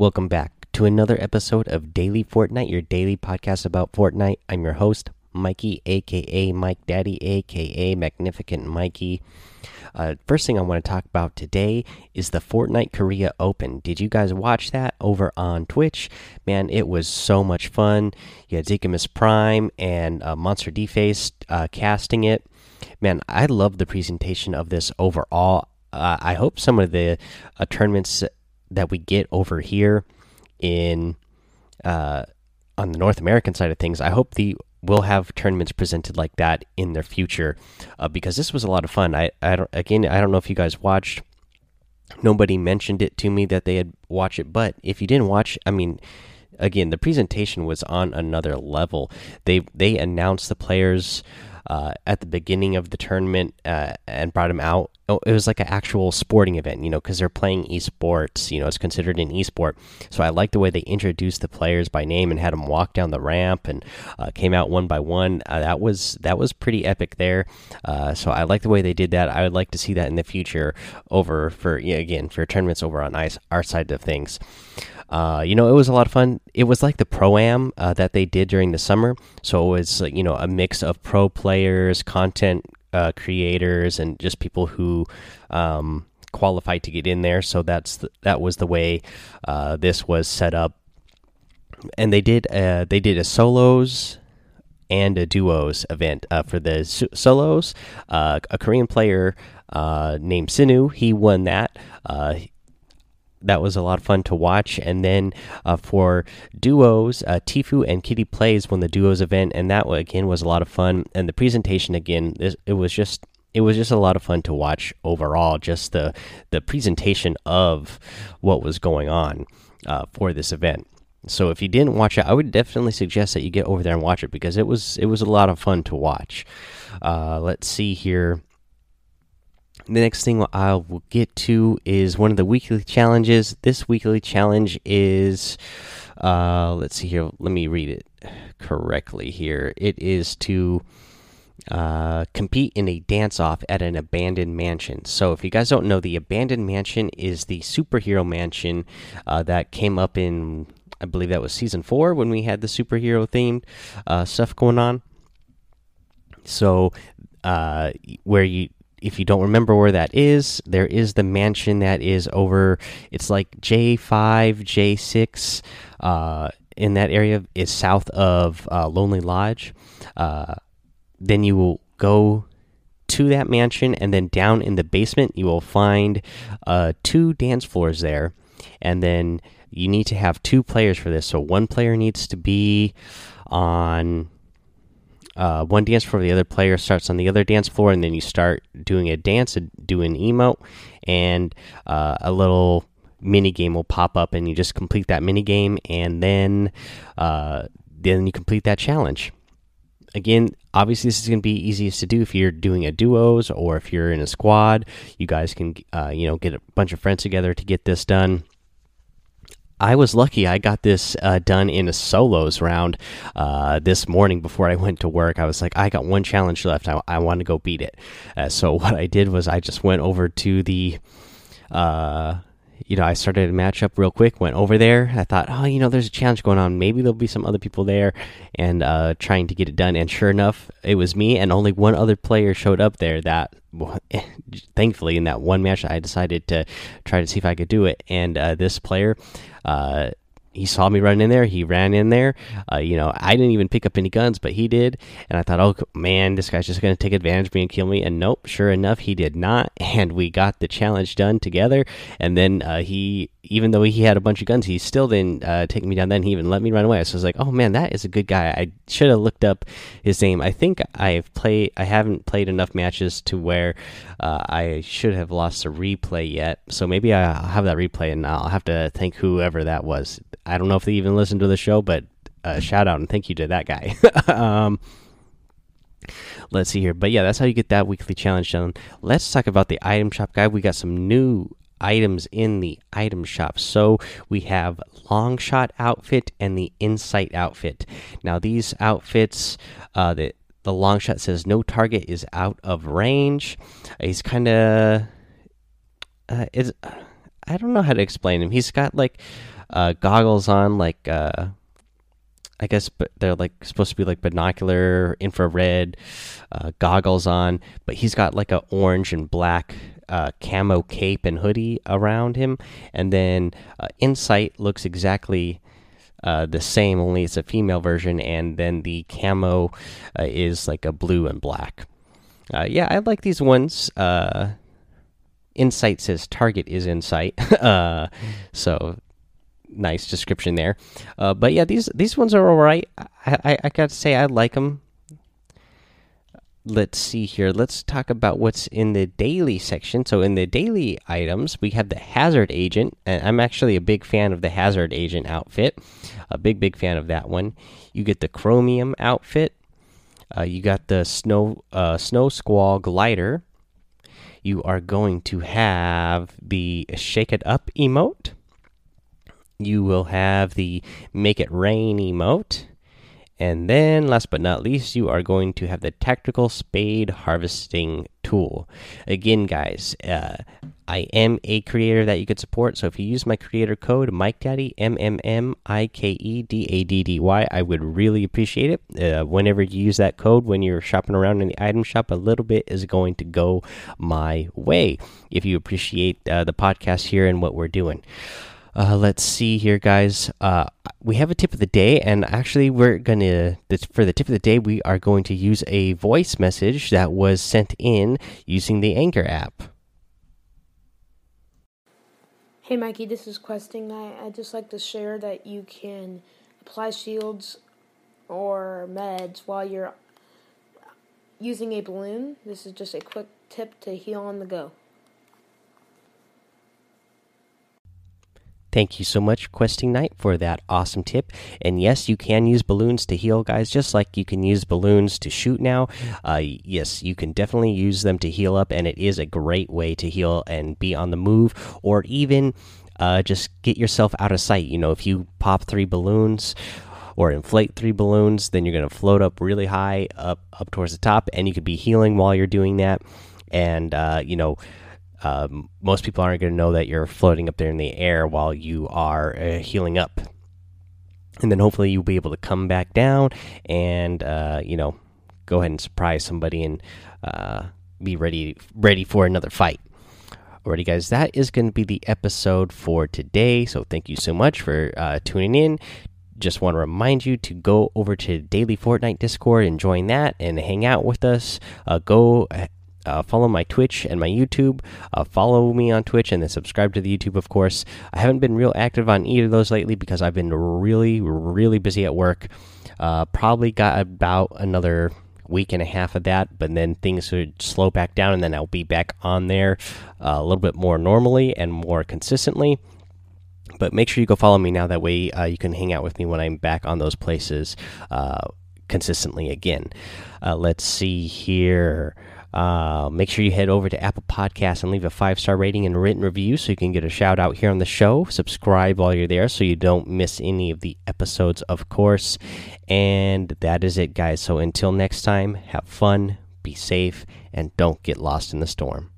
Welcome back to another episode of Daily Fortnite, your daily podcast about Fortnite. I'm your host, Mikey, aka Mike Daddy, aka Magnificent Mikey. Uh, first thing I want to talk about today is the Fortnite Korea Open. Did you guys watch that over on Twitch? Man, it was so much fun. You had Zekimus Prime and uh, Monster Deface uh, casting it. Man, I love the presentation of this overall. Uh, I hope some of the uh, tournaments that we get over here in uh, on the North American side of things, I hope the will have tournaments presented like that in their future uh, because this was a lot of fun. I, I don't again I don't know if you guys watched. Nobody mentioned it to me that they had watched it, but if you didn't watch, I mean, again, the presentation was on another level. They they announced the players uh, at the beginning of the tournament uh, and brought them out. Oh, it was like an actual sporting event, you know, because they're playing esports. You know, it's considered an esport. So I like the way they introduced the players by name and had them walk down the ramp and uh, came out one by one. Uh, that was that was pretty epic there. Uh, so I like the way they did that. I would like to see that in the future over for yeah, again for tournaments over on ice, our side of things. Uh, you know, it was a lot of fun. It was like the pro am uh, that they did during the summer. So it was, you know, a mix of pro players, content uh, creators, and just people who um, qualified to get in there. So that's that was the way uh, this was set up. And they did uh, they did a solos and a duos event uh, for the solos. a Korean player named Sinu he won that that was a lot of fun to watch. And then uh, for duos, uh, Tfue and Kitty Plays won the duos event, and that again was a lot of fun. And the presentation again, it was just it was just a lot of fun to watch overall. Just the the presentation of what was going on uh, for this event. So if you didn't watch it, I would definitely suggest that you get over there and watch it because it was it was a lot of fun to watch. Uh, let's see here the next thing I will get to is one of the weekly challenges. This weekly challenge is, uh, let's see here. Let me read it correctly here. It is to uh, compete in a dance off at an abandoned mansion. So, if you guys don't know, the abandoned mansion is the superhero mansion uh, that came up in, I believe that was season four when we had the superhero themed uh, stuff going on. So, uh, where you if you don't remember where that is, there is the mansion that is over. It's like J five, J six, uh, in that area is south of uh, Lonely Lodge. Uh, then you will go to that mansion, and then down in the basement you will find uh, two dance floors there, and then you need to have two players for this. So one player needs to be on uh, one dance floor, the other player starts on the other dance floor, and then you start doing a dance, do an emote, and uh, a little mini game will pop up, and you just complete that mini game, and then uh, then you complete that challenge. Again, obviously, this is going to be easiest to do if you're doing a duos or if you're in a squad. You guys can, uh, you know, get a bunch of friends together to get this done. I was lucky. I got this uh, done in a solos round uh, this morning before I went to work. I was like, I got one challenge left. I, I want to go beat it. Uh, so what I did was I just went over to the uh, you know, I started a matchup real quick, went over there. I thought, oh, you know, there's a challenge going on. Maybe there'll be some other people there and uh, trying to get it done. And sure enough, it was me, and only one other player showed up there that, thankfully, in that one match, I decided to try to see if I could do it. And uh, this player, uh, he saw me running in there. He ran in there. Uh, you know, I didn't even pick up any guns, but he did. And I thought, oh man, this guy's just going to take advantage of me and kill me. And nope, sure enough, he did not. And we got the challenge done together. And then uh, he, even though he had a bunch of guns, he still didn't uh, take me down. Then he even let me run away. So I was like, oh man, that is a good guy. I should have looked up his name. I think I've played. I haven't played enough matches to where uh, I should have lost a replay yet. So maybe I'll have that replay, and I'll have to thank whoever that was. I don't know if they even listened to the show, but uh, shout out and thank you to that guy. um, let's see here. But yeah, that's how you get that weekly challenge done. Let's talk about the item shop guy. We got some new items in the item shop. So we have long shot outfit and the insight outfit. Now these outfits, uh, the the long shot says no target is out of range. He's kind of uh, it's I don't know how to explain him. He's got like uh, goggles on, like uh, I guess, but they're like supposed to be like binocular infrared uh, goggles on. But he's got like a orange and black uh, camo cape and hoodie around him, and then uh, Insight looks exactly. Uh, the same, only it's a female version, and then the camo uh, is like a blue and black. Uh, yeah, I like these ones. Uh, Insight says target is Insight, uh, so nice description there. Uh, but yeah, these these ones are all right. I, I, I got to say I like them. Let's see here. Let's talk about what's in the daily section. So in the daily items, we have the Hazard Agent, and I'm actually a big fan of the Hazard Agent outfit. A big big fan of that one. You get the Chromium outfit. Uh, you got the Snow uh, Snow Squall glider. You are going to have the Shake It Up emote you will have the Make It Rain emote. And then, last but not least, you are going to have the Tactical Spade Harvesting Tool. Again, guys, uh, I am a creator that you could support. So if you use my creator code Mike Daddy M M M I K E D A D D Y, I would really appreciate it. Uh, whenever you use that code when you're shopping around in the item shop, a little bit is going to go my way. If you appreciate uh, the podcast here and what we're doing. Uh, let's see here, guys. Uh, we have a tip of the day, and actually, we're gonna for the tip of the day, we are going to use a voice message that was sent in using the Anchor app. Hey, Mikey, this is Questing Night. I'd just like to share that you can apply shields or meds while you're using a balloon. This is just a quick tip to heal on the go. Thank you so much, Questing Knight, for that awesome tip. And yes, you can use balloons to heal, guys, just like you can use balloons to shoot now. Uh, yes, you can definitely use them to heal up, and it is a great way to heal and be on the move, or even uh, just get yourself out of sight. You know, if you pop three balloons or inflate three balloons, then you're going to float up really high up up towards the top, and you could be healing while you're doing that. And uh, you know um, most people aren't going to know that you're floating up there in the air while you are uh, healing up. And then hopefully you'll be able to come back down and uh, you know go ahead and surprise somebody and uh, be ready ready for another fight. Alrighty, guys, that is going to be the episode for today. So thank you so much for uh, tuning in just want to remind you to go over to Daily Fortnite Discord and join that and hang out with us. Uh, go uh, follow my Twitch and my YouTube. Uh, follow me on Twitch and then subscribe to the YouTube, of course. I haven't been real active on either of those lately because I've been really, really busy at work. Uh, probably got about another week and a half of that, but then things would slow back down, and then I'll be back on there uh, a little bit more normally and more consistently. But make sure you go follow me now. That way, uh, you can hang out with me when I'm back on those places uh, consistently again. let's see here. Uh, make sure you head over to Apple Podcasts and leave a five star rating and written review so you can get a shout out here on the show. Subscribe while you're there so you don't miss any of the episodes, of course. And that is it, guys. So until next time, have fun, be safe, and don't get lost in the storm.